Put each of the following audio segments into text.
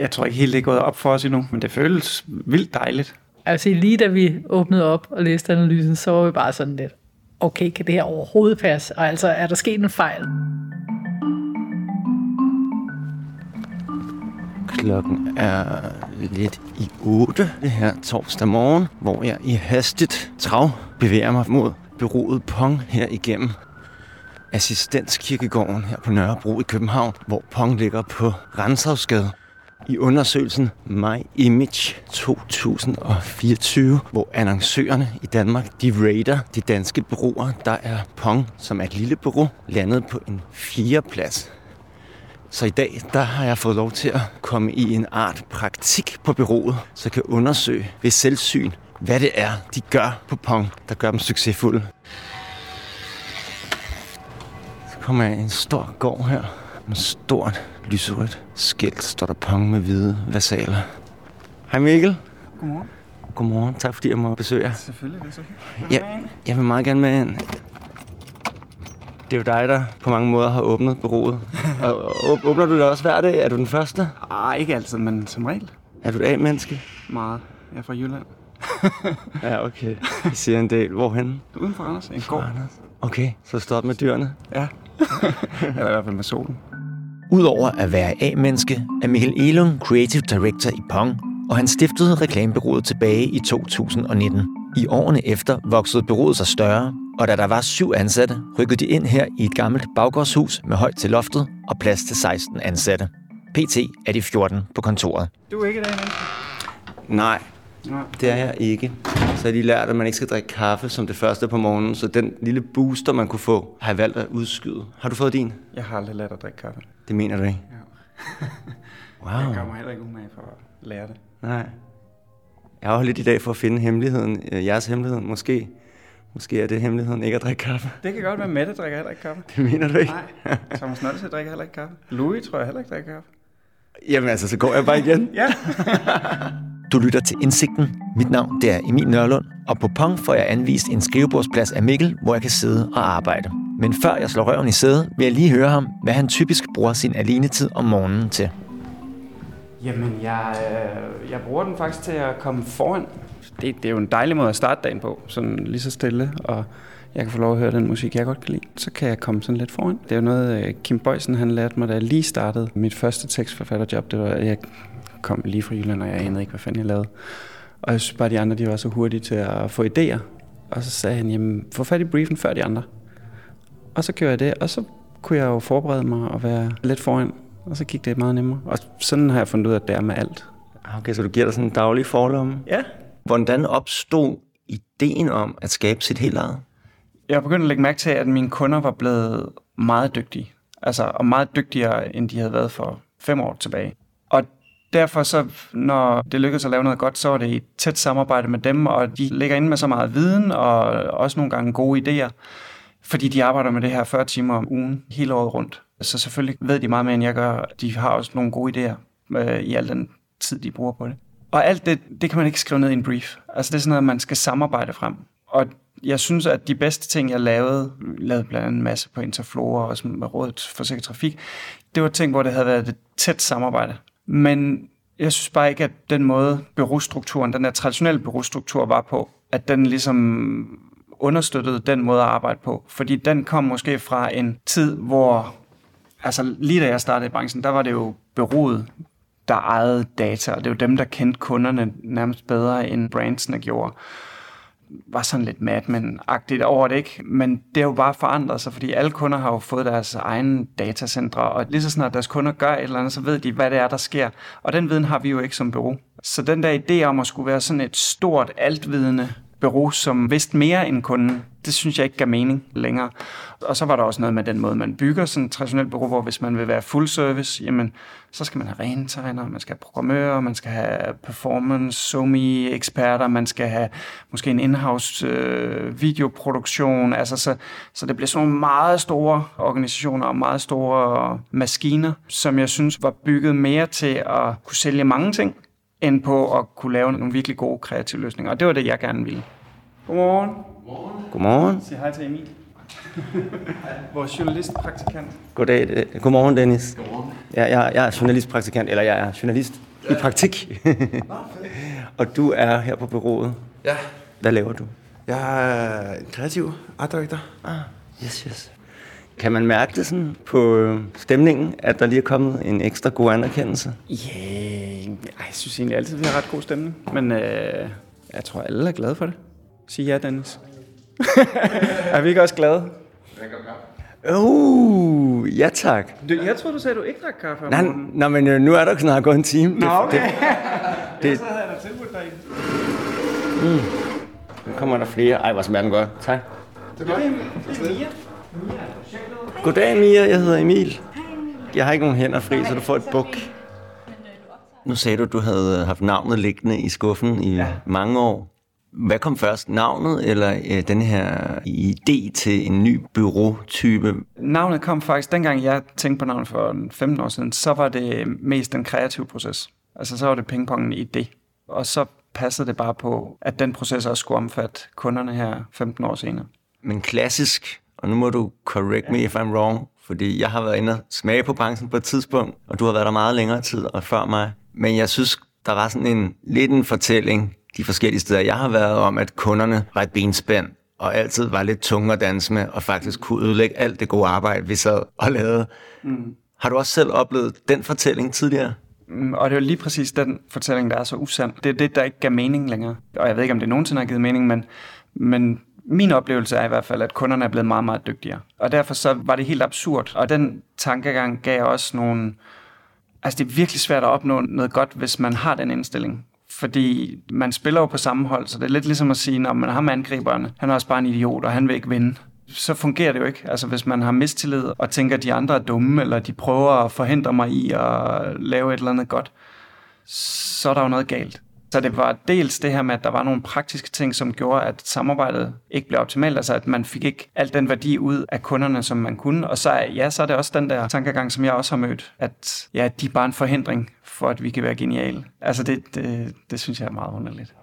Jeg tror ikke helt, det er gået op for os endnu, men det føles vildt dejligt. Altså lige da vi åbnede op og læste analysen, så var vi bare sådan lidt, okay, kan det her overhovedet passe? Og altså, er der sket en fejl? Klokken er lidt i 8 det her torsdag morgen, hvor jeg i hastigt trav bevæger mig mod byrådet Pong her igennem Assistenskirkegården her på Nørrebro i København, hvor Pong ligger på Renshavsgade. I undersøgelsen My Image 2024, hvor annoncørerne i Danmark de raider de danske bureauer, der er Pong, som er et lille bureau, landet på en fjerde plads. Så i dag, der har jeg fået lov til at komme i en art praktik på bureauet, så jeg kan undersøge ved selvsyn, hvad det er, de gør på Pong, der gør dem succesfulde. Så kommer jeg i en stor gård her, med stort lyserødt skilt, står der Pong med hvide vasaler. Hej Mikkel. Godmorgen. Godmorgen, tak fordi jeg må besøge jer. Selvfølgelig, det er så Ja, jeg vil meget gerne med ind. Det er jo dig, der på mange måder har åbnet bureauet. Og åb- åbner du det også hver dag? Er du den første? Ah, ikke altid, men som regel. Er du et A-menneske? Meget. Jeg er fra Jylland. Ja, okay. I siger en del. Hvorhen? Uden for Anders. En gård. Okay, så stop med dyrene. Ja. Eller i hvert fald med solen. Udover at være A-menneske, er Michael Elung Creative Director i Pong, og han stiftede reklamebureauet tilbage i 2019. I årene efter voksede bureauet sig større, og da der var syv ansatte, rykkede de ind her i et gammelt baggårdshus med højt til loftet og plads til 16 ansatte. PT er de 14 på kontoret. Du er ikke det, menneske? Nej, Nej. det er jeg ikke. Så har de lært, at man ikke skal drikke kaffe som det første på morgenen, så den lille booster, man kunne få, har jeg valgt at udskyde. Har du fået din? Jeg har aldrig lært at drikke kaffe. Det mener du ikke? Ja. Wow. Jeg gør mig heller ikke umage for at lære det. Nej. Jeg har lidt i dag for at finde hemmeligheden, øh, jeres hemmelighed. Måske, måske er det hemmeligheden ikke at drikke kaffe. Det kan godt være, Mette drikker heller ikke kaffe. Det mener du ikke? Nej. Thomas Nolse drikker heller ikke kaffe. Louis tror jeg heller ikke drikker kaffe. Jamen altså, så går jeg bare igen. Ja. Du lytter til Indsigten. Mit navn det er Emil Nørlund, og på Pong får jeg anvist en skrivebordsplads af Mikkel, hvor jeg kan sidde og arbejde. Men før jeg slår røven i sædet, vil jeg lige høre ham, hvad han typisk bruger sin alenetid om morgenen til. Jamen, jeg, øh, jeg bruger den faktisk til at komme foran. Det, det er jo en dejlig måde at starte dagen på, sådan lige så stille, og jeg kan få lov at høre den musik, jeg godt kan lide. Så kan jeg komme sådan lidt foran. Det er jo noget, øh, Kim Bøjsen han lærte mig, da jeg lige startede mit første tekstforfatterjob. Det var, jeg kom lige fra Jylland, og jeg anede ikke, hvad fanden jeg lavede. Og jeg synes bare, de andre de var så hurtige til at få idéer. Og så sagde han, jamen, få fat i briefen før de andre. Og så gjorde jeg det, og så kunne jeg jo forberede mig og være lidt foran. Og så gik det meget nemmere. Og sådan har jeg fundet ud af, at det er med alt. Okay, så du giver dig sådan en daglig forlomme. Ja. Hvordan opstod ideen om at skabe sit helt eget? Jeg har begyndt at lægge mærke til, at mine kunder var blevet meget dygtige. Altså, og meget dygtigere, end de havde været for fem år tilbage. Og derfor så, når det lykkedes at lave noget godt, så var det i et tæt samarbejde med dem, og de ligger inde med så meget viden, og også nogle gange gode idéer, fordi de arbejder med det her 40 timer om ugen, hele året rundt. Så selvfølgelig ved de meget mere, end jeg gør. De har også nogle gode idéer øh, i al den tid, de bruger på det. Og alt det, det kan man ikke skrive ned i en brief. Altså det er sådan noget, man skal samarbejde frem. Og jeg synes, at de bedste ting, jeg lavede, lavede blandt andet en masse på Interflora, og med Rådet for Sikker Trafik, det var ting, hvor det havde været et tæt samarbejde. Men jeg synes bare ikke, at den måde bureaustrukturen, den der traditionelle bureaustruktur var på, at den ligesom understøttede den måde at arbejde på. Fordi den kom måske fra en tid, hvor, altså lige da jeg startede i branchen, der var det jo bureauet, der ejede data, og det var dem, der kendte kunderne nærmest bedre, end brandsene gjorde var sådan lidt madman-agtigt over det, ikke? Men det har jo bare forandret sig, fordi alle kunder har jo fået deres egne datacentre, og lige så snart deres kunder gør et eller andet, så ved de, hvad det er, der sker. Og den viden har vi jo ikke som bureau. Så den der idé om at skulle være sådan et stort, altvidende bureau, som vidste mere end kunden, det synes jeg ikke gav mening længere. Og så var der også noget med den måde, man bygger sådan et traditionelt bureau, hvor hvis man vil være full service, jamen, så skal man have rentegner, man skal have programmører, man skal have performance, somi eksperter man skal have måske en in-house øh, videoproduktion, altså så, så det bliver sådan nogle meget store organisationer og meget store maskiner, som jeg synes var bygget mere til at kunne sælge mange ting, end på at kunne lave nogle virkelig gode kreative løsninger. Og det var det, jeg gerne ville. Godmorgen. Godmorgen. Sig hej til Emil. Vores journalistpraktikant. Goddag. øh, Godmorgen, Dennis. Godmorgen. Ja, jeg, jeg er journalistpraktikant, eller jeg er journalist i praktik. og du er her på bureauet. Ja, Hvad laver du? jeg er en kreativ art director. Ah, yes, yes. Kan man mærke det sådan på øh, stemningen, at der lige er kommet en ekstra god anerkendelse? Yeah. Ej, jeg synes egentlig altid, vi har ret god stemning. Men øh, jeg tror, alle er glade for det. Sig ja, Dennis. er vi ikke også glade? Uh, ja tak. Du, jeg tror du sagde, du ikke drak kaffe om Nej, morgenen. nej, men øh, nu er der snart gået en time. Nå, okay. Det, Så havde jeg da tilbudt dig en. nu kommer der flere. Ej, hvor smager den godt. Tak. Goddag, Mia. Jeg hedder Emil. Jeg har ikke nogen hænder fri, så du får et buk. Nu sagde du, at du havde haft navnet liggende i skuffen i ja. mange år. Hvad kom først? Navnet eller øh, den her idé til en ny bureautype? Navnet kom faktisk, dengang jeg tænkte på navnet for 15 år siden, så var det mest den kreative proces. Altså så var det pingpongen i det. Og så passede det bare på, at den proces også skulle omfatte kunderne her 15 år senere. Men klassisk, og nu må du correct me if I'm wrong, fordi jeg har været inde og smage på branchen på et tidspunkt, og du har været der meget længere tid og før mig. Men jeg synes, der var sådan en lidt en fortælling de forskellige steder, jeg har været om, at kunderne var et benspænd, og altid var lidt tunge at danse med, og faktisk kunne ødelægge alt det gode arbejde, vi sad og lavede. Mm. Har du også selv oplevet den fortælling tidligere? Mm, Og det er jo lige præcis den fortælling, der er så usand. Det er det, der ikke gav mening længere. Og jeg ved ikke, om det nogensinde har givet mening, men, men min oplevelse er i hvert fald, at kunderne er blevet meget, meget dygtigere. Og derfor så var det helt absurd. Og den tankegang gav også nogle... Altså, det er virkelig svært at opnå noget godt, hvis man har den indstilling. Fordi man spiller jo på samme hold, så det er lidt ligesom at sige, når man har med angriberne, han er også bare en idiot, og han vil ikke vinde. Så fungerer det jo ikke. Altså hvis man har mistillid og tænker, at de andre er dumme, eller de prøver at forhindre mig i at lave et eller andet godt, så er der jo noget galt. Så det var dels det her med, at der var nogle praktiske ting, som gjorde, at samarbejdet ikke blev optimalt, altså at man fik ikke al den værdi ud af kunderne, som man kunne. Og så, er- ja, så er det også den der tankegang, som jeg også har mødt, at ja, de er bare en forhindring for, at vi kan være geniale. Altså det, det, det synes jeg er meget underligt.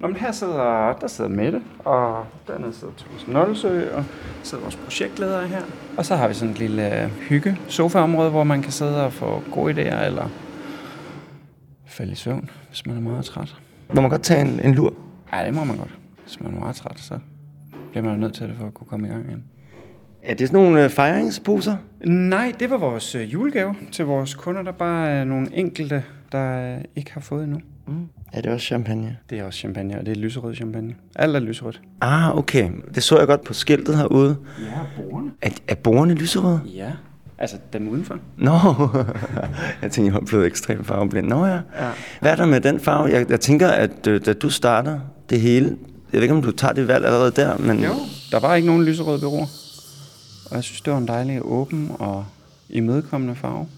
Nå, men her sidder, der sidder Mette, og dernede sidder Thomas Nolsø, og sidder vores projektledere her. Og så har vi sådan et lille øh, hygge sofaområde, hvor man kan sidde og få gode idéer, eller falde i søvn, hvis man er meget træt. Må man godt tage en, en lur? Ja, det må man godt. Hvis man er meget træt, så bliver man nødt til det for at kunne komme i gang igen. Er det sådan nogle øh, fejringsposer? Nej, det var vores øh, julegave til vores kunder, der bare er nogle enkelte, der øh, ikke har fået endnu. Mm. Er det også champagne? Det er også champagne, og det er lyserød champagne. Alt er lyserødt. Ah, okay. Det så jeg godt på skiltet herude. Ja, borgerne. Er, er borgerne lyserøde? Ja, altså dem udenfor. Nå, jeg tænkte, jeg var blevet ekstremt farveblind. Nå ja. Ja. Hvad er der med den farve? Jeg, jeg tænker, at øh, da du starter det hele, jeg ved ikke, om du tager det valg allerede der, men Jo, der var ikke nogen lyserøde bureauer. Og jeg synes, det var en dejlig åben og imødekommende farve.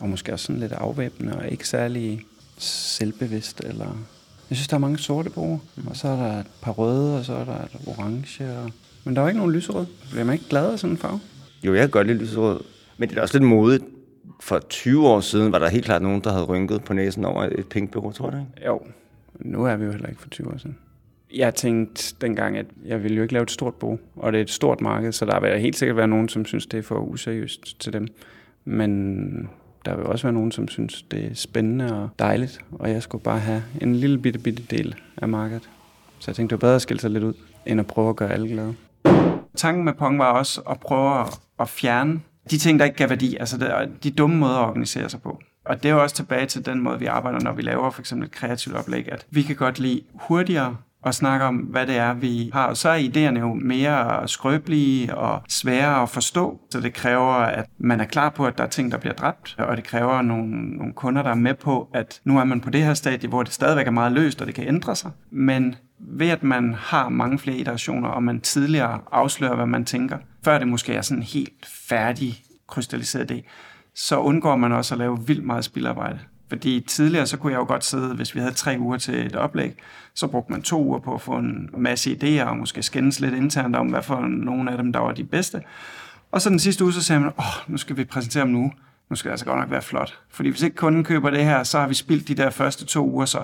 Og måske også sådan lidt afvæbnende og ikke særlig selvbevidst. Eller... Jeg synes, der er mange sorte bureauer. Og så er der et par røde, og så er der et orange. Og... Men der var ikke nogen lyserøde. Bliver man ikke glad af sådan en farve? jo, jeg kan godt lide lyserød. Men det er også lidt modigt. For 20 år siden var der helt klart nogen, der havde rynket på næsen over et pink bureau, tror du ikke? Jo, nu er vi jo heller ikke for 20 år siden. Jeg tænkte dengang, at jeg ville jo ikke lave et stort bo, og det er et stort marked, så der vil helt sikkert være nogen, som synes, det er for useriøst til dem. Men der vil også være nogen, som synes, det er spændende og dejligt, og jeg skulle bare have en lille bitte, bitte del af markedet. Så jeg tænkte, det var bedre at skille sig lidt ud, end at prøve at gøre alle glade. Tanken med Pong var også at prøve at fjerne de ting, der ikke gav værdi, altså der, de dumme måder at organisere sig på. Og det er jo også tilbage til den måde, vi arbejder, når vi laver for eksempel et kreativt oplæg, at vi kan godt lide hurtigere og snakke om, hvad det er, vi har. Og så er idéerne jo mere skrøbelige og svære at forstå, så det kræver, at man er klar på, at der er ting, der bliver dræbt, og det kræver nogle, nogle kunder, der er med på, at nu er man på det her stadie, hvor det stadigvæk er meget løst, og det kan ændre sig. Men ved at man har mange flere iterationer, og man tidligere afslører, hvad man tænker, før det måske er sådan en helt færdig, krystalliseret idé, så undgår man også at lave vildt meget spildarbejde. Fordi tidligere, så kunne jeg jo godt sidde, hvis vi havde tre uger til et oplæg, så brugte man to uger på at få en masse idéer, og måske skændes lidt internt om, hvad for nogle af dem, der var de bedste. Og så den sidste uge, så sagde man, åh, nu skal vi præsentere dem nu. Nu skal det altså godt nok være flot. Fordi hvis ikke kunden køber det her, så har vi spildt de der første to uger, så,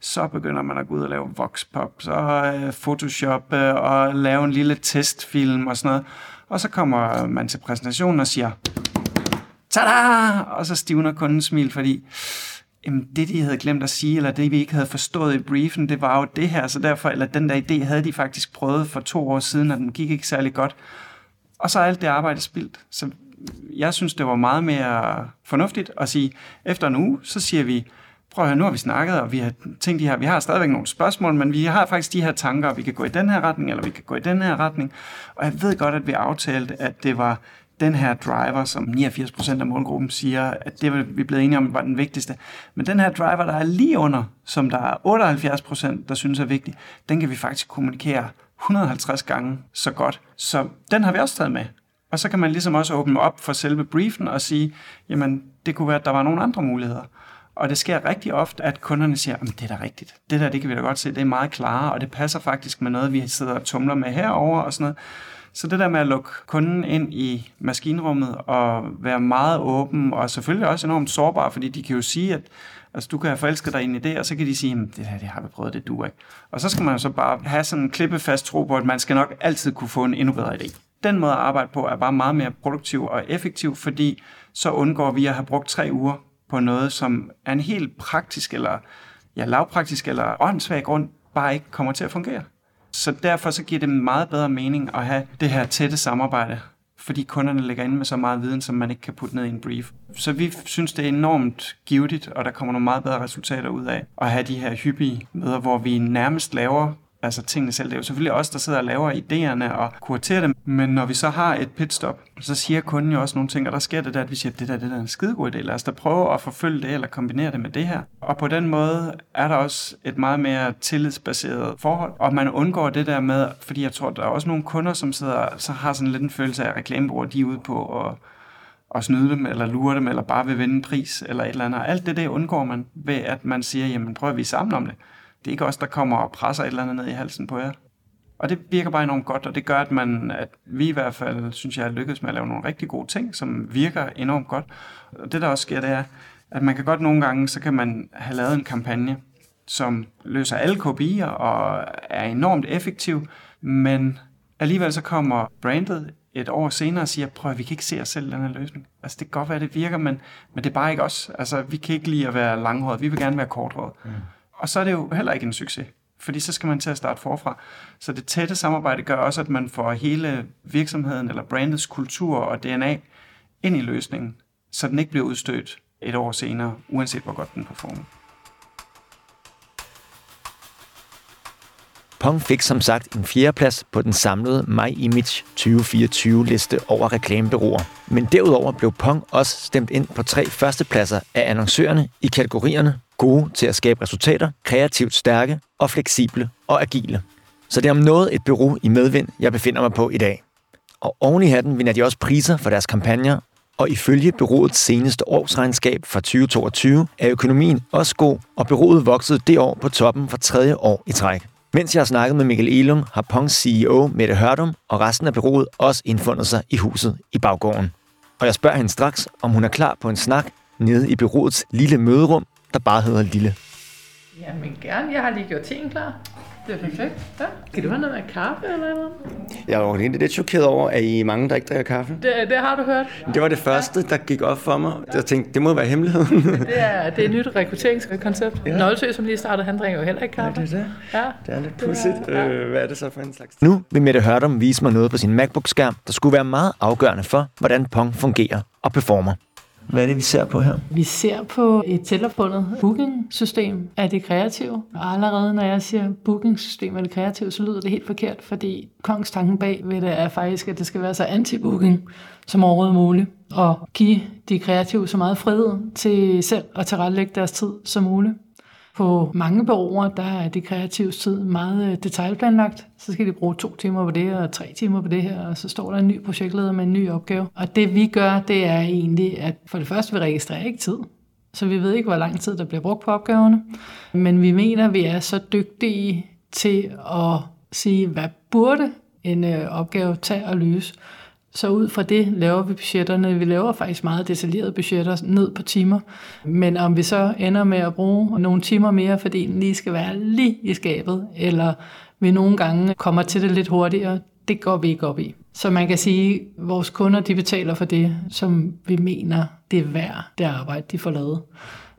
så begynder man at gå ud og lave voxpop, så øh, Photoshop øh, og lave en lille testfilm og sådan noget. Og så kommer man til præsentationen og siger, tada! Og så stivner kundens smil, fordi jamen det de havde glemt at sige, eller det vi ikke havde forstået i briefen, det var jo det her, så derfor, eller den der idé havde de faktisk prøvet for to år siden, og den gik ikke særlig godt. Og så er alt det arbejde spildt. Så jeg synes, det var meget mere fornuftigt at sige, efter en uge, så siger vi, prøv at høre, nu har vi snakket, og vi har tænkt de her, vi har stadigvæk nogle spørgsmål, men vi har faktisk de her tanker, og vi kan gå i den her retning, eller vi kan gå i den her retning. Og jeg ved godt, at vi aftalte, at det var den her driver, som 89% af målgruppen siger, at det er vi blevet enige om, var den vigtigste. Men den her driver, der er lige under, som der er 78%, der synes er vigtig, den kan vi faktisk kommunikere 150 gange så godt. Så den har vi også taget med. Og så kan man ligesom også åbne op for selve briefen og sige, jamen det kunne være, at der var nogle andre muligheder. Og det sker rigtig ofte, at kunderne siger, at det er da rigtigt. Det der, det kan vi da godt se, det er meget klarere, og det passer faktisk med noget, vi sidder og tumler med herover og sådan noget. Så det der med at lukke kunden ind i maskinrummet og være meget åben, og selvfølgelig også enormt sårbar, fordi de kan jo sige, at altså, du kan have forelsket dig i en idé, og så kan de sige, at det her det har vi prøvet, det du ikke. Og så skal man jo så bare have sådan en klippefast tro på, at man skal nok altid kunne få en endnu bedre idé. Den måde at arbejde på er bare meget mere produktiv og effektiv, fordi så undgår vi at have brugt tre uger på noget, som er en helt praktisk eller ja, lavpraktisk eller åndssvag grund, bare ikke kommer til at fungere. Så derfor så giver det meget bedre mening at have det her tætte samarbejde, fordi kunderne lægger ind med så meget viden, som man ikke kan putte ned i en brief. Så vi synes, det er enormt givetigt, og der kommer nogle meget bedre resultater ud af at have de her hyppige møder, hvor vi nærmest laver altså tingene selv. Det er jo selvfølgelig os, der sidder og laver idéerne og kuraterer dem, men når vi så har et pitstop, så siger kunden jo også nogle ting, og der sker det der, at vi siger, det der, det der er en skidegod idé, lad os da prøve at forfølge det, eller kombinere det med det her. Og på den måde er der også et meget mere tillidsbaseret forhold, og man undgår det der med, fordi jeg tror, der er også nogle kunder, som sidder, så har sådan lidt en følelse af, at reklamebureauer, de er ude på og og snyde dem, eller lure dem, eller bare vil vinde en pris, eller et eller andet. Alt det der undgår man ved, at man siger, jamen prøver vi sammen om det det er ikke os, der kommer og presser et eller andet ned i halsen på jer. Og det virker bare enormt godt, og det gør, at, man, at vi i hvert fald, synes jeg, er lykkedes med at lave nogle rigtig gode ting, som virker enormt godt. Og det, der også sker, det er, at man kan godt nogle gange, så kan man have lavet en kampagne, som løser alle KPI'er og er enormt effektiv, men alligevel så kommer brandet et år senere og siger, prøv at vi kan ikke se os selv den her løsning. Altså det kan godt være, at det virker, men, men det er bare ikke os. Altså vi kan ikke lide at være langhåret, vi vil gerne være korthåret. Mm. Og så er det jo heller ikke en succes, fordi så skal man til at starte forfra. Så det tætte samarbejde gør også, at man får hele virksomheden eller brandets kultur og DNA ind i løsningen, så den ikke bliver udstødt et år senere, uanset hvor godt den performer. Pong fik som sagt en fjerdeplads på den samlede My Image 2024-liste over reklamebureauer. Men derudover blev Pong også stemt ind på tre førstepladser af annoncørerne i kategorierne gode til at skabe resultater, kreativt stærke og fleksible og agile. Så det er om noget et bureau i medvind, jeg befinder mig på i dag. Og oven i hatten vinder de også priser for deres kampagner, og ifølge bureauets seneste årsregnskab fra 2022 er økonomien også god, og bureauet voksede det år på toppen for tredje år i træk. Mens jeg har snakket med Mikkel Elum, har Pongs CEO Mette Hørdum og resten af bureauet også indfundet sig i huset i baggården. Og jeg spørger hende straks, om hun er klar på en snak nede i bureauets lille møderum, der bare hedder Lille. Jamen gerne, jeg har lige gjort teen klar. Det er perfekt. Ja. Skal du have noget med kaffe eller noget? Jeg var egentlig lidt chokeret over, at I er mange, der ikke drikker kaffe. Det, det har du hørt. Det var det første, der gik op for mig. Jeg tænkte, det må være hemmeligheden. det, er, det er et nyt rekrutteringskoncept. Ja. Nolsø, som lige startede, han drikker jo heller ikke kaffe. Ja, det er det. Ja. Det er lidt pudsigt. Ja. Øh, hvad er det så for en slags? Nu vil Mette Hørdum vise mig noget på sin MacBook-skærm, der skulle være meget afgørende for, hvordan Pong fungerer og performer. Hvad er det, vi ser på her? Vi ser på et tilopfundet booking-system af det kreative. Og allerede når jeg siger booking-system af det kreative, så lyder det helt forkert, fordi kongstanken bag ved det er faktisk, at det skal være så anti-booking som overhovedet muligt. Og give de kreative så meget frihed til selv at tilrettelægge deres tid som muligt. På mange bureauer, der er det kreative tid meget øh, detaljplanlagt. Så skal de bruge to timer på det og tre timer på det her, og så står der en ny projektleder med en ny opgave. Og det vi gør, det er egentlig, at for det første, vi registrerer ikke tid. Så vi ved ikke, hvor lang tid der bliver brugt på opgaverne. Men vi mener, at vi er så dygtige til at sige, hvad burde en øh, opgave tage og løse. Så ud fra det laver vi budgetterne. Vi laver faktisk meget detaljerede budgetter ned på timer. Men om vi så ender med at bruge nogle timer mere, fordi den lige skal være lige i skabet, eller vi nogle gange kommer til det lidt hurtigere, det går vi ikke op i. Så man kan sige, at vores kunder de betaler for det, som vi mener, det er værd, det arbejde, de får lavet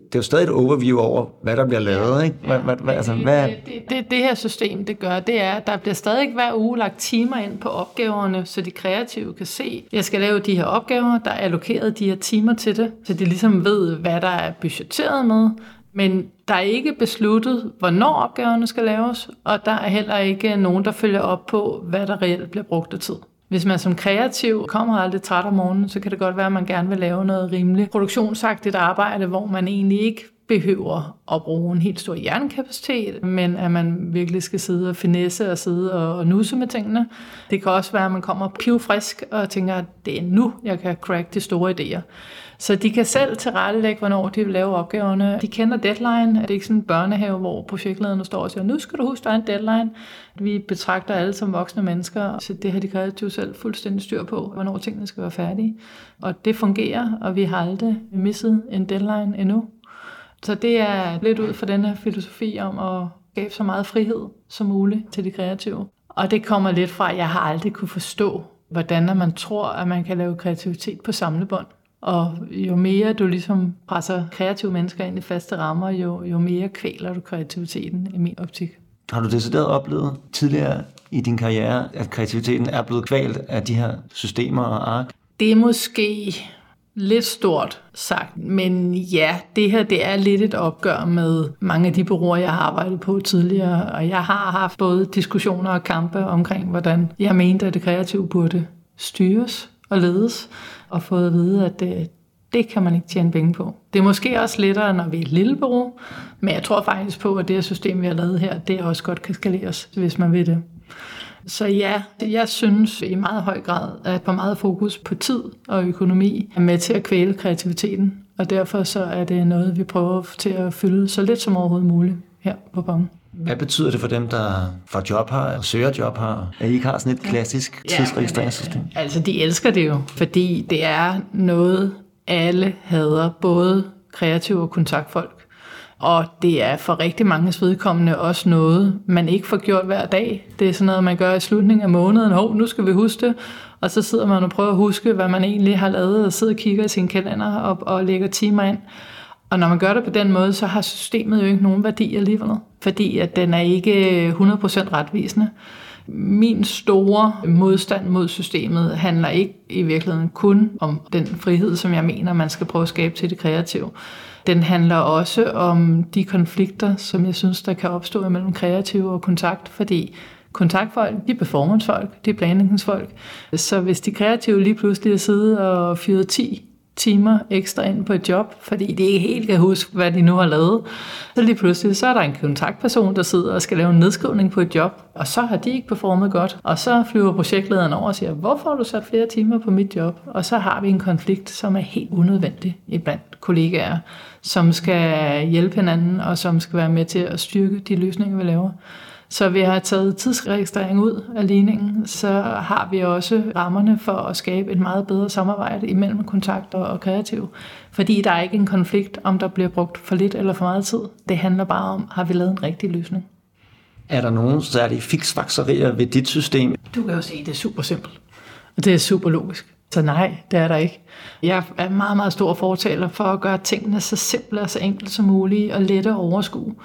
det er jo stadig et overview over, hvad der bliver lavet. Ikke? Hvad, hvad, hvad, altså, hvad, Det, det, det, det her system, det gør, det er, at der bliver stadig hver uge lagt timer ind på opgaverne, så de kreative kan se, jeg skal lave de her opgaver, der er allokeret de her timer til det, så de ligesom ved, hvad der er budgetteret med, men der er ikke besluttet, hvornår opgaverne skal laves, og der er heller ikke nogen, der følger op på, hvad der reelt bliver brugt af tid. Hvis man som kreativ kommer aldrig træt om morgenen, så kan det godt være, at man gerne vil lave noget rimeligt produktionsagtigt arbejde, hvor man egentlig ikke behøver at bruge en helt stor hjernekapacitet, men at man virkelig skal sidde og finesse og sidde og, og nusse med tingene. Det kan også være, at man kommer pivfrisk og tænker, at det er nu, jeg kan crack de store idéer. Så de kan selv tilrettelægge, hvornår de vil lave opgaverne. De kender deadline. Det er ikke sådan en børnehave, hvor projektlederne står og siger, nu skal du huske, der er en deadline. Vi betragter alle som voksne mennesker, så det har de kreativt selv fuldstændig styr på, hvornår tingene skal være færdige. Og det fungerer, og vi har aldrig misset en deadline endnu. Så det er lidt ud fra den her filosofi om at skabe så meget frihed som muligt til de kreative. Og det kommer lidt fra, at jeg har aldrig kunne forstå, hvordan man tror, at man kan lave kreativitet på samlebånd. Og jo mere du ligesom presser kreative mennesker ind i faste rammer, jo, jo mere kvæler du kreativiteten i min optik. har du decideret oplevet tidligere i din karriere, at kreativiteten er blevet kvalt af de her systemer og ark? Det er måske lidt stort sagt, men ja, det her det er lidt et opgør med mange af de bureauer, jeg har arbejdet på tidligere, og jeg har haft både diskussioner og kampe omkring, hvordan jeg mente, at det kreative burde styres og ledes, og fået at vide, at det, det kan man ikke tjene penge på. Det er måske også lettere, når vi er et lille bureau, men jeg tror faktisk på, at det her system, vi har lavet her, det også godt kan skaleres, hvis man vil det. Så ja, jeg synes i meget høj grad, at for meget fokus på tid og økonomi er med til at kvæle kreativiteten. Og derfor så er det noget, vi prøver til at fylde så lidt som overhovedet muligt her på Bong. Hvad betyder det for dem, der får job her og søger job her, at I ikke har sådan et klassisk tidsregistreringssystem? Altså, de elsker det jo, fordi det er noget, alle hader, både kreative og kontaktfolk. Og det er for rigtig mange vedkommende også noget, man ikke får gjort hver dag. Det er sådan noget, man gør i slutningen af måneden. Hov, nu skal vi huske det. Og så sidder man og prøver at huske, hvad man egentlig har lavet, og sidder og kigger i sin kalender og, og lægger timer ind. Og når man gør det på den måde, så har systemet jo ikke nogen værdi alligevel, fordi at den er ikke 100% retvisende. Min store modstand mod systemet handler ikke i virkeligheden kun om den frihed, som jeg mener, man skal prøve at skabe til det kreative. Den handler også om de konflikter, som jeg synes, der kan opstå mellem kreative og kontakt, fordi kontaktfolk, de er performancefolk, de er planlægningsfolk. Så hvis de kreative lige pludselig er siddet og fyret 10 timer ekstra ind på et job, fordi de ikke helt kan huske, hvad de nu har lavet. Så lige pludselig, så er der en kontaktperson, der sidder og skal lave en nedskrivning på et job, og så har de ikke performet godt. Og så flyver projektlederen over og siger, hvorfor har du sat flere timer på mit job? Og så har vi en konflikt, som er helt unødvendig blandt kollegaer, som skal hjælpe hinanden, og som skal være med til at styrke de løsninger, vi laver. Så vi har taget tidsregistrering ud af ligningen, så har vi også rammerne for at skabe et meget bedre samarbejde imellem kontakt og kreativ. Fordi der er ikke en konflikt, om der bliver brugt for lidt eller for meget tid. Det handler bare om, har vi lavet en rigtig løsning. Er der nogen særlige fiksfakserier ved dit system? Du kan jo se, at det er super simpelt. Og det er super logisk. Så nej, det er der ikke. Jeg er meget, meget stor fortaler for at gøre tingene så simple og så enkelt som muligt og lette at overskue.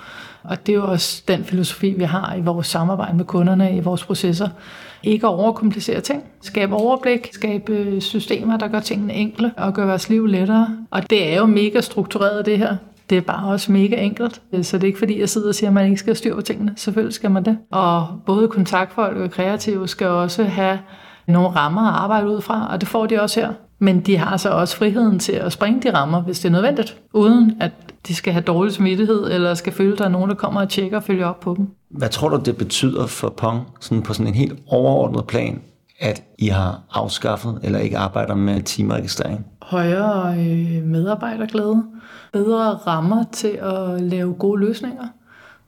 Og det er jo også den filosofi, vi har i vores samarbejde med kunderne, i vores processer. Ikke at overkomplicere ting. Skabe overblik, skabe øh, systemer, der gør tingene enkle og gør vores liv lettere. Og det er jo mega struktureret, det her. Det er bare også mega enkelt. Så det er ikke fordi, jeg sidder og siger, at man ikke skal styre på tingene. Selvfølgelig skal man det. Og både kontaktfolk og kreative skal også have nogle rammer at arbejde ud fra, og det får de også her. Men de har så også friheden til at springe de rammer, hvis det er nødvendigt, uden at de skal have dårlig smittighed, eller skal føle, at der er nogen, der kommer og tjekker og følger op på dem. Hvad tror du, det betyder for Pong sådan på sådan en helt overordnet plan, at I har afskaffet eller ikke arbejder med teamregistrering? Højere øh, medarbejderglæde, bedre rammer til at lave gode løsninger.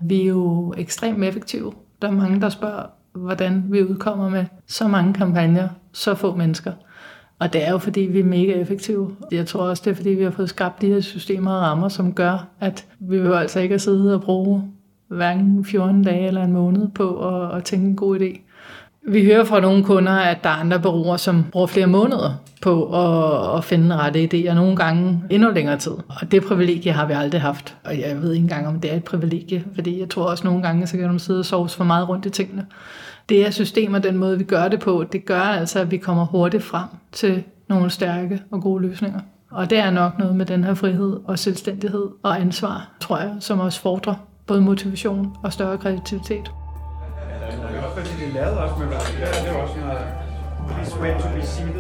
Vi er jo ekstremt effektive. Der er mange, der spørger, hvordan vi udkommer med så mange kampagner, så få mennesker. Og det er jo fordi, vi er mega effektive. Jeg tror også, det er fordi, vi har fået skabt de her systemer og rammer, som gør, at vi vil altså ikke at sidde og bruge hverken 14 dage eller en måned på at, at tænke en god idé. Vi hører fra nogle kunder, at der er andre bureauer, som bruger flere måneder på at, at finde rette idéer, nogle gange endnu længere tid. Og det privilegie har vi aldrig haft. Og jeg ved ikke engang, om det er et privilegie, fordi jeg tror også nogle gange, så kan de sidde og sove for meget rundt i tingene. Det er systemer, den måde vi gør det på, det gør altså, at vi kommer hurtigt frem til nogle stærke og gode løsninger. Og det er nok noget med den her frihed og selvstændighed og ansvar, tror jeg, som også fordrer både motivation og større kreativitet.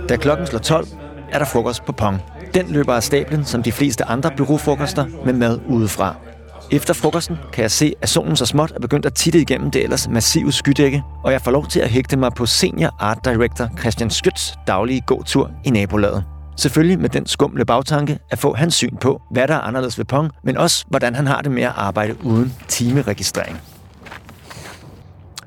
Da klokken slår 12, er der frokost på Pong. Den løber af stablen, som de fleste andre byråfrokoster, med mad udefra. Efter frokosten kan jeg se, at solen så småt er begyndt at titte igennem det ellers massive skydække, og jeg får lov til at hægte mig på senior art director Christian Skyts daglige gåtur i nabolaget. Selvfølgelig med den skumle bagtanke at få hans syn på, hvad der er anderledes ved Pong, men også hvordan han har det med at arbejde uden timeregistrering.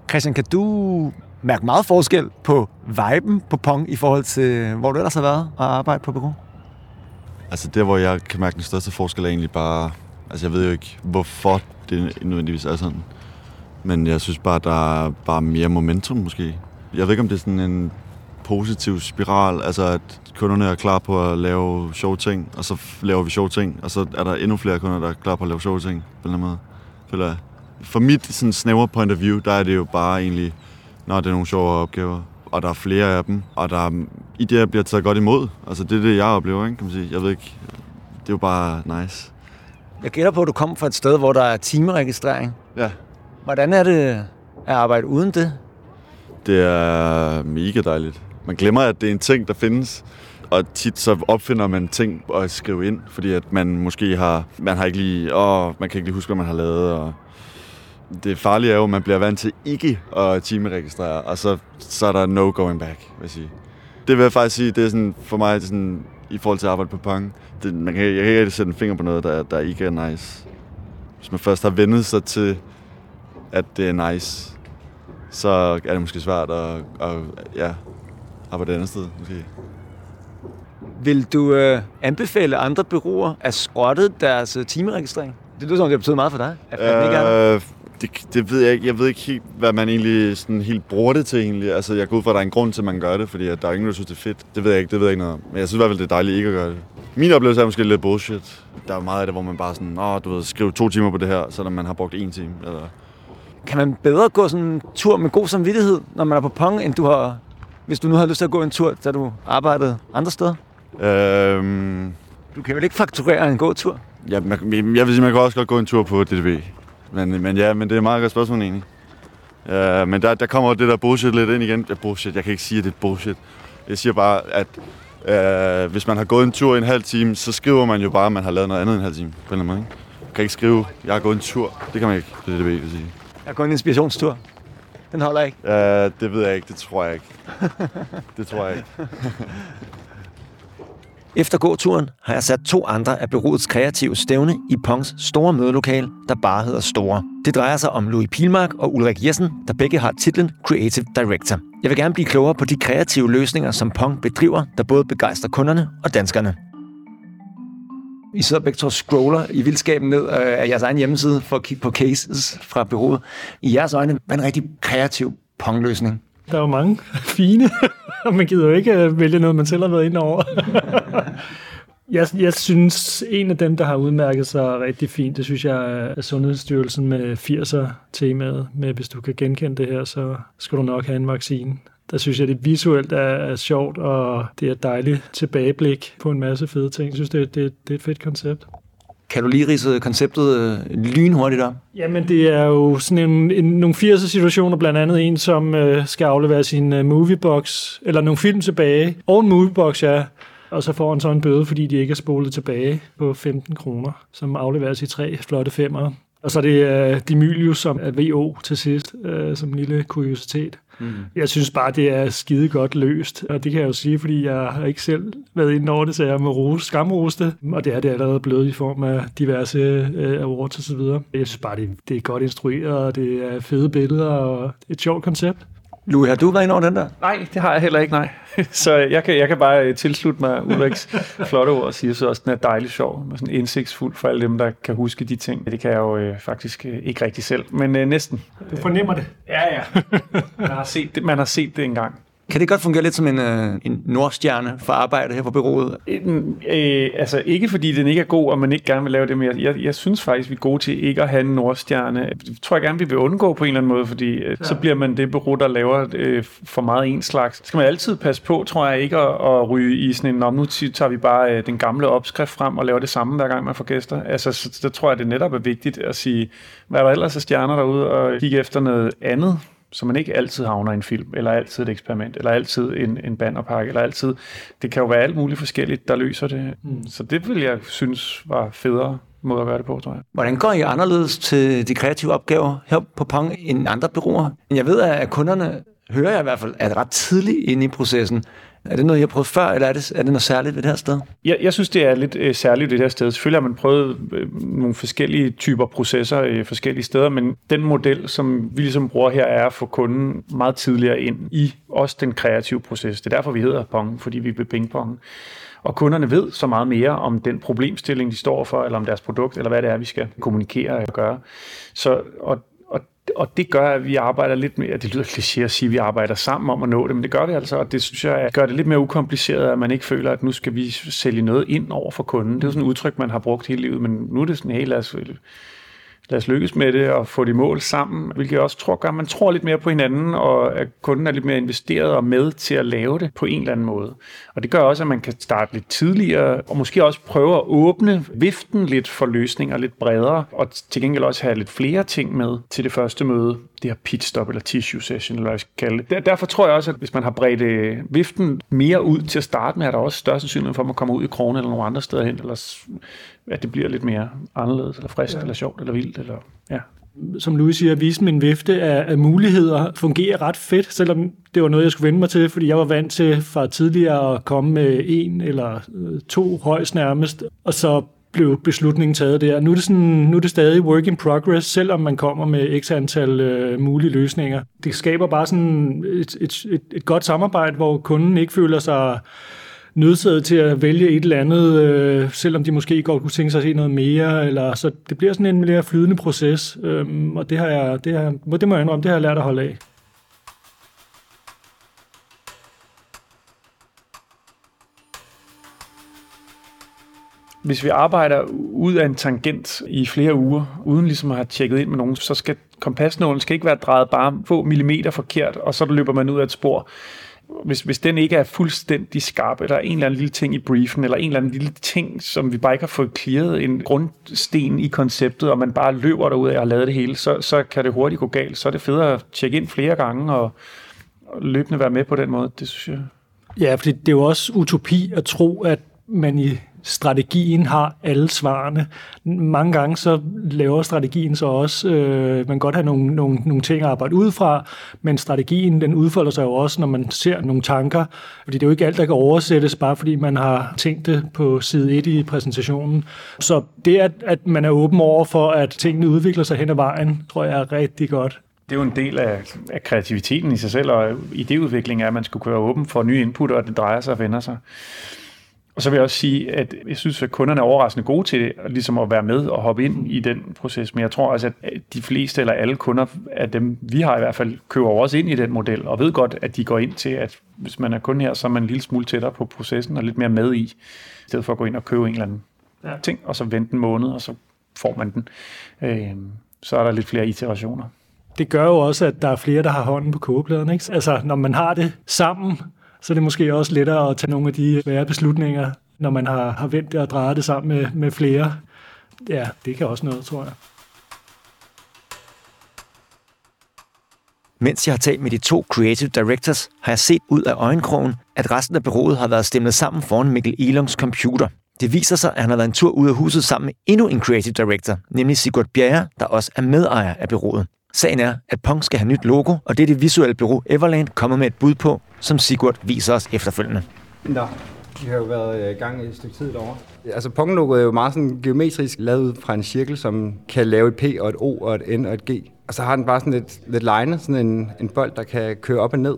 Christian, kan du mærke meget forskel på viben på Pong i forhold til, hvor du ellers har været og arbejde på bureau? Altså det, hvor jeg kan mærke den største forskel, er egentlig bare... Altså jeg ved jo ikke, hvorfor det nødvendigvis er sådan. Men jeg synes bare, der er bare mere momentum måske. Jeg ved ikke, om det er sådan en positiv spiral, altså at kunderne er klar på at lave sjove ting, og så laver vi sjove ting, og så er der endnu flere kunder, der er klar på at lave sjove ting, på en eller anden måde. For mit sådan snævre point of view, der er det jo bare egentlig, når det er nogle sjove opgaver, og der er flere af dem, og der er, idéer bliver taget godt imod. Altså det er det, jeg oplever, ikke, kan man sige. Jeg ved ikke, det er jo bare nice. Jeg gætter på, at du kommer fra et sted, hvor der er timeregistrering. Ja. Hvordan er det at arbejde uden det? Det er mega dejligt. Man glemmer, at det er en ting, der findes. Og tit så opfinder man ting at skrive ind, fordi at man måske har, man har ikke lige, åh, man kan ikke lige huske, hvad man har lavet, og det farlige er jo, at man bliver vant til ikke at timeregistrere, og så, så er der no going back, vil jeg sige. Det vil jeg faktisk sige, det er sådan, for mig, det er sådan, i forhold til at arbejde på pang, det, man kan, jeg kan ikke sætte en finger på noget, der, der ikke er nice. Hvis man først har vendet sig til, at det er nice, så er det måske svært at, at ja, arbejde et andet sted, måske. Vil du øh, anbefale andre byråer at skrotte deres øh, timeregistrering? Det lyder som, det betyder meget for dig. At, øh, ikke er det, det ved jeg ikke. Jeg ved ikke helt, hvad man egentlig sådan helt bruger det til egentlig. Altså, jeg går ud fra, at der er en grund til, at man gør det, fordi at der er ingen, der synes, det er fedt. Det ved jeg ikke, det ved jeg ikke noget om. Men jeg synes i hvert fald, det er dejligt ikke at gøre det. Min oplevelse er måske lidt bullshit. Der er meget af det, hvor man bare sådan, åh, du ved, skriv to timer på det her, så man har brugt en time. Eller... Kan man bedre gå sådan en tur med god samvittighed, når man er på Pong, end du har, hvis du nu har lyst til at gå en tur, da du arbejdede andre steder? Øhm... Du kan vel ikke fakturere en god tur? Ja, man, jeg vil sige, man kan også godt gå en tur på DDB. Men, men ja, men det er et meget godt spørgsmål egentlig. Uh, men der, der kommer det der bullshit lidt ind igen. Ja, bullshit, jeg kan ikke sige, at det er bullshit. Jeg siger bare, at uh, hvis man har gået en tur i en halv time, så skriver man jo bare, at man har lavet noget andet i en halv time. På en eller anden måde, ikke? Man kan ikke skrive, jeg har gået en tur. Det kan man ikke, det er det, vil sige. Jeg har gået en inspirationstur. Den holder ikke? Uh, det ved jeg ikke, det tror jeg ikke. det tror jeg ikke. Efter gåturen har jeg sat to andre af byrådets kreative stævne i Pongs store mødelokale, der bare hedder Store. Det drejer sig om Louis Pilmark og Ulrik Jessen, der begge har titlen Creative Director. Jeg vil gerne blive klogere på de kreative løsninger, som Pong bedriver, der både begejstrer kunderne og danskerne. I sidder begge to scroller i vildskaben ned af jeres egen hjemmeside for at kigge på cases fra byrådet. I jeres øjne, hvad er en rigtig kreativ Pong-løsning? Der er jo mange fine, man gider jo ikke øh, vælge noget, man selv har været inde over. jeg, jeg synes, en af dem, der har udmærket sig rigtig fint, det synes jeg er Sundhedsstyrelsen med 80'er-temaet, med hvis du kan genkende det her, så skal du nok have en vaccine. Der synes jeg, det visuelt er, er sjovt, og det er et dejligt tilbageblik på en masse fede ting. Jeg synes, det, det, det er et fedt koncept. Kan du lige rise konceptet øh, lynhurtigt op? Jamen, det er jo sådan en, en, nogle 80'er situationer, blandt andet en, som øh, skal aflevere sin øh, moviebox, eller nogle film tilbage, og en moviebox, ja, og så får han så en bøde, fordi de ikke er spolet tilbage på 15 kroner, som afleveres i tre flotte femmer. Og så er det uh, Dimilius, som er VO til sidst, uh, som en lille kuriositet. Mm. Jeg synes bare, det er skide godt løst, og det kan jeg jo sige, fordi jeg har ikke selv været inde over det, så jeg må rose, skamrose det, og det er det allerede blevet i form af diverse uh, awards osv. Jeg synes bare, det, det er godt instrueret, og det er fede billeder, og et sjovt koncept. Louis, har du været ind over den der? Nej, det har jeg heller ikke, nej. Så jeg kan, jeg kan bare øh, tilslutte mig Ulriks flotte ord og sige så også, den er dejligt sjov, og sådan indsigtsfuld for alle dem, der kan huske de ting. Det kan jeg jo øh, faktisk øh, ikke rigtig selv, men øh, næsten. Du fornemmer det. Ja, ja. Man har set det, man har set det engang. Kan det godt fungere lidt som en, øh, en nordstjerne for arbejde her på byrådet? Øh, altså ikke fordi den ikke er god, og man ikke gerne vil lave det mere. Jeg, jeg synes faktisk, vi er gode til ikke at have en nordstjerne. Det tror jeg gerne, vi vil undgå på en eller anden måde, fordi øh, så bliver man det bureau, der laver øh, for meget en slags. Så skal man altid passe på, tror jeg, ikke at, at ryge i sådan en, om nu tager vi bare øh, den gamle opskrift frem og laver det samme, hver gang man får gæster. Altså, så, så tror jeg, det netop er vigtigt at sige, hvad er der ellers af stjerner derude, og kigge efter noget andet, så man ikke altid havner i en film, eller altid et eksperiment, eller altid en, en bannerpakke, eller altid... Det kan jo være alt muligt forskelligt, der løser det. Mm. Så det vil jeg synes var federe måde at gøre det på, tror jeg. Hvordan går I anderledes til de kreative opgaver her på Pong end andre byråer? Jeg ved, at kunderne hører jeg i hvert fald, er ret tidligt inde i processen. Er det noget, I har prøvet før, eller er det, er det noget særligt ved det her sted? Jeg, jeg synes, det er lidt øh, særligt ved det her sted. Selvfølgelig har man prøvet øh, nogle forskellige typer processer øh, forskellige steder, men den model, som vi ligesom bruger her, er at få kunden meget tidligere ind i også den kreative proces. Det er derfor, vi hedder Pong, fordi vi vil pingpong. Og kunderne ved så meget mere om den problemstilling, de står for, eller om deres produkt, eller hvad det er, vi skal kommunikere og gøre. Så, og og det gør, at vi arbejder lidt mere, det lyder kliché at sige, at vi arbejder sammen om at nå det, men det gør vi altså, og det synes jeg gør det lidt mere ukompliceret, at man ikke føler, at nu skal vi sælge noget ind over for kunden. Det er jo sådan et udtryk, man har brugt hele livet, men nu er det sådan, hey, lad os lad os lykkes med det og få de mål sammen, hvilket jeg også tror gør, at man tror lidt mere på hinanden, og at kunden er lidt mere investeret og med til at lave det på en eller anden måde. Og det gør også, at man kan starte lidt tidligere, og måske også prøve at åbne viften lidt for løsninger lidt bredere, og til gengæld også have lidt flere ting med til det første møde, det her pitstop eller tissue session, eller hvad jeg skal kalde det. Derfor tror jeg også, at hvis man har bredt øh, viften mere ud til at starte med, er der også større sandsynlighed for, at man kommer ud i kronen eller nogle andre steder hen, eller at det bliver lidt mere anderledes, eller frisk, ja. eller sjovt, eller vildt, eller ja. Som Louis siger, vise min vifte af, af muligheder fungerer ret fedt, selvom det var noget, jeg skulle vende mig til, fordi jeg var vant til fra tidligere at komme med en eller øh, to højst nærmest, og så blev beslutningen taget der. Nu er det, sådan, nu er det stadig work in progress, selvom man kommer med x antal øh, mulige løsninger. Det skaber bare sådan et, et, et, et godt samarbejde, hvor kunden ikke føler sig nødsaget til at vælge et eller andet, øh, selvom de måske godt kunne tænke sig at se noget mere. Eller, så det bliver sådan en mere flydende proces, øh, og det, har jeg, det, har, det må jeg indrømme, det har jeg lært at holde af. Hvis vi arbejder ud af en tangent i flere uger, uden ligesom at have tjekket ind med nogen, så skal kompasnålen skal ikke være drejet bare få millimeter forkert, og så løber man ud af et spor hvis, hvis den ikke er fuldstændig skarp, eller en eller anden lille ting i briefen, eller en eller anden lille ting, som vi bare ikke har fået clearet, en grundsten i konceptet, og man bare løber derud og har lavet det hele, så, så kan det hurtigt gå galt. Så er det federe at tjekke ind flere gange, og, og løbende være med på den måde. Det synes jeg. Ja, for det er jo også utopi at tro, at man i strategien har alle svarene. Mange gange så laver strategien så også, øh, man kan godt have nogle, nogle, nogle ting at arbejde ud fra, men strategien den udfolder sig jo også, når man ser nogle tanker, fordi det er jo ikke alt, der kan oversættes, bare fordi man har tænkt det på side 1 i præsentationen. Så det, at, at man er åben over for, at tingene udvikler sig hen ad vejen, tror jeg er rigtig godt. Det er jo en del af, af kreativiteten i sig selv, og idéudvikling er, at man skal kunne være åben for nye input, og det drejer sig og vender sig. Og så vil jeg også sige, at jeg synes, at kunderne er overraskende gode til det, ligesom at være med og hoppe ind i den proces. Men jeg tror også, at de fleste eller alle kunder af dem, vi har i hvert fald, køber også ind i den model, og ved godt, at de går ind til, at hvis man er kunde her, så er man en lille smule tættere på processen og lidt mere med i, i stedet for at gå ind og købe en eller anden ja. ting, og så vente en måned, og så får man den. Øh, så er der lidt flere iterationer. Det gør jo også, at der er flere, der har hånden på kogepladen. Ikke? Altså, når man har det sammen, så er det måske også lettere at tage nogle af de svære beslutninger, når man har, har vendt det og drejet det sammen med, med flere. Ja, det kan også noget, tror jeg. Mens jeg har talt med de to creative directors, har jeg set ud af øjenkrogen, at resten af bureauet har været stemlet sammen foran Mikkel Elons computer. Det viser sig, at han har været en tur ud af huset sammen med endnu en creative director, nemlig Sigurd Bjerre, der også er medejer af bureauet. Sagen er, at Pong skal have nyt logo, og det er det visuelle bureau Everland kommer med et bud på, som Sigurd viser os efterfølgende. Nå, vi har jo været i gang i et stykke tid derovre. Altså Pong-logoet er jo meget sådan geometrisk lavet ud fra en cirkel, som kan lave et P og et O og et N og et G. Og så har den bare sådan lidt, lidt line, sådan en, en bold, der kan køre op og ned.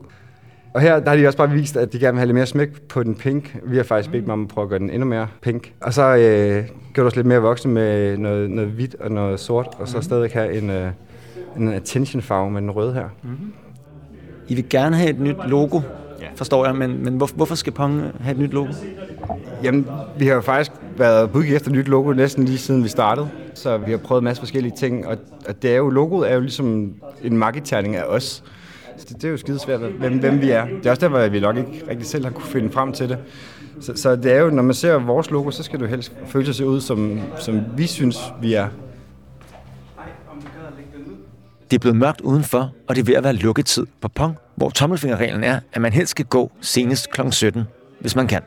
Og her der har de også bare vist, at de gerne vil have lidt mere smæk på den pink. Vi har faktisk bedt mig om at prøve at gøre den endnu mere pink. Og så øh, gjort os lidt mere voksne med noget, noget hvidt og noget sort, og så stadig have en, øh, en attention farve med den røde her. Mm-hmm. I vil gerne have et nyt logo, forstår jeg, men, men hvor, hvorfor skal Pong have et nyt logo? Jamen, vi har jo faktisk været på udkig efter et nyt logo næsten lige siden vi startede. Så vi har prøvet en masse forskellige ting, og, og det er jo, logoet er jo ligesom en markedterning af os. Så det, det er jo skidesvært, hvem, hvem vi er. Det er også derfor, at vi nok ikke rigtig selv har kunne finde frem til det. Så, så det er jo, når man ser vores logo, så skal det jo helst føle sig ud, som, som vi synes, vi er. Det er blevet mørkt udenfor, og det er ved at være lukketid på Pong, hvor tommelfingerreglen er, at man helst skal gå senest kl. 17, hvis man kan.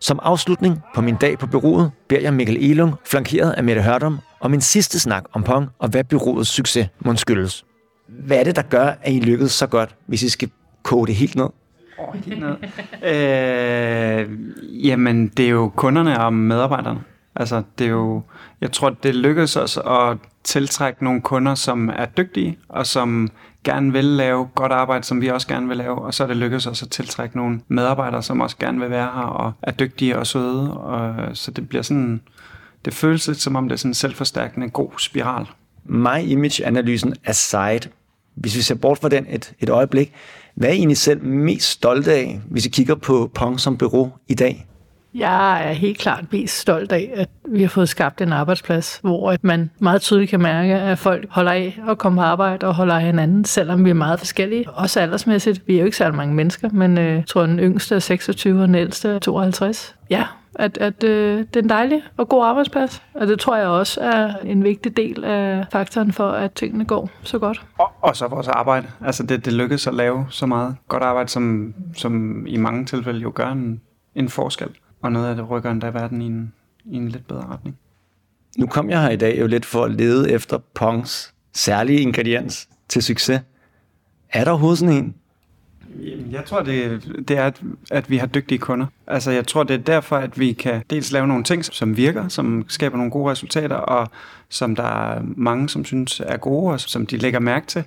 Som afslutning på min dag på byrådet, beder jeg Mikkel Elung, flankeret af Mette Hørdom, om min sidste snak om Pong og hvad byrådets succes må skyldes. Hvad er det, der gør, at I lykkedes så godt, hvis I skal koge det helt ned? Oh, helt ned. øh, jamen, det er jo kunderne og medarbejderne. Altså, det er jo, jeg tror, det lykkedes os at tiltrække nogle kunder, som er dygtige, og som gerne vil lave godt arbejde, som vi også gerne vil lave, og så er det lykkedes os at tiltrække nogle medarbejdere, som også gerne vil være her, og er dygtige og søde, og så det bliver sådan, det føles lidt som om det er sådan en selvforstærkende god spiral. My Image-analysen aside, hvis vi ser bort fra den et, et øjeblik, hvad er I egentlig selv mest stolte af, hvis I kigger på Pong som bureau i dag? Jeg er helt klart mest stolt af, at vi har fået skabt en arbejdsplads, hvor man meget tydeligt kan mærke, at folk holder af at komme på arbejde og holder af hinanden, selvom vi er meget forskellige. Også aldersmæssigt. Vi er jo ikke særlig mange mennesker, men øh, jeg tror, den yngste er 26 og den ældste er 52. Ja, at, at øh, det er en dejlig og god arbejdsplads. Og det tror jeg også er en vigtig del af faktoren for, at tingene går så godt. Og, og så vores arbejde. Altså det, det lykkedes at lave så meget godt arbejde, som, som i mange tilfælde jo gør en, en forskel og noget af det rykker endda verden i en, i en lidt bedre retning. Nu kom jeg her i dag jo lidt for at lede efter Pongs særlige ingrediens til succes. Er der overhovedet sådan en? Jeg tror, det, det er, at, at vi har dygtige kunder. Altså, jeg tror, det er derfor, at vi kan dels lave nogle ting, som virker, som skaber nogle gode resultater, og som der er mange, som synes er gode, og som de lægger mærke til.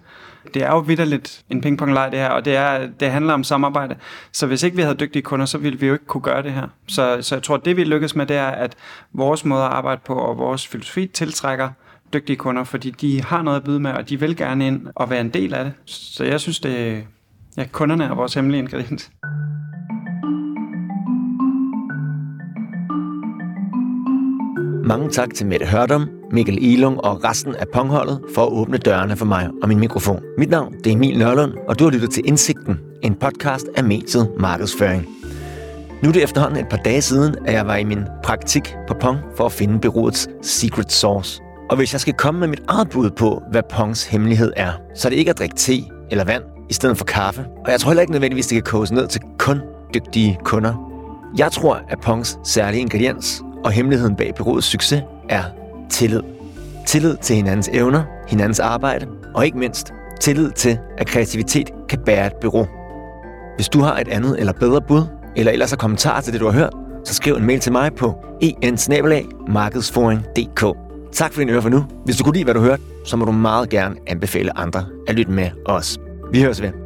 Det er jo vidderligt en pingpongleg det her, og det, er, det handler om samarbejde. Så hvis ikke vi havde dygtige kunder, så ville vi jo ikke kunne gøre det her. Så, så jeg tror, det vi lykkes med, det er, at vores måde at arbejde på, og vores filosofi tiltrækker dygtige kunder, fordi de har noget at byde med, og de vil gerne ind og være en del af det. Så jeg synes, det, Ja, kunderne er vores hemmelige ingrediens. Mange tak til Mette Hørdom, Mikkel Elung og resten af Pongholdet for at åbne dørene for mig og min mikrofon. Mit navn det er Emil Nørlund, og du har lyttet til Indsigten, en podcast af mediet Markedsføring. Nu er det efterhånden et par dage siden, at jeg var i min praktik på Pong for at finde byrådets secret sauce. Og hvis jeg skal komme med mit eget bud på, hvad Pongs hemmelighed er, så er det ikke at drikke te eller vand, i stedet for kaffe. Og jeg tror heller ikke nødvendigvis, det kan koges ned til kun dygtige kunder. Jeg tror, at Pongs særlige ingrediens og hemmeligheden bag byrådets succes er tillid. Tillid til hinandens evner, hinandens arbejde, og ikke mindst tillid til, at kreativitet kan bære et bureau. Hvis du har et andet eller bedre bud, eller ellers har kommentarer til det, du har hørt, så skriv en mail til mig på ensnabelag.markedsforing.dk Tak for din øre for nu. Hvis du kunne lide, hvad du hørte, så må du meget gerne anbefale andre at lytte med os. Vi høres ved.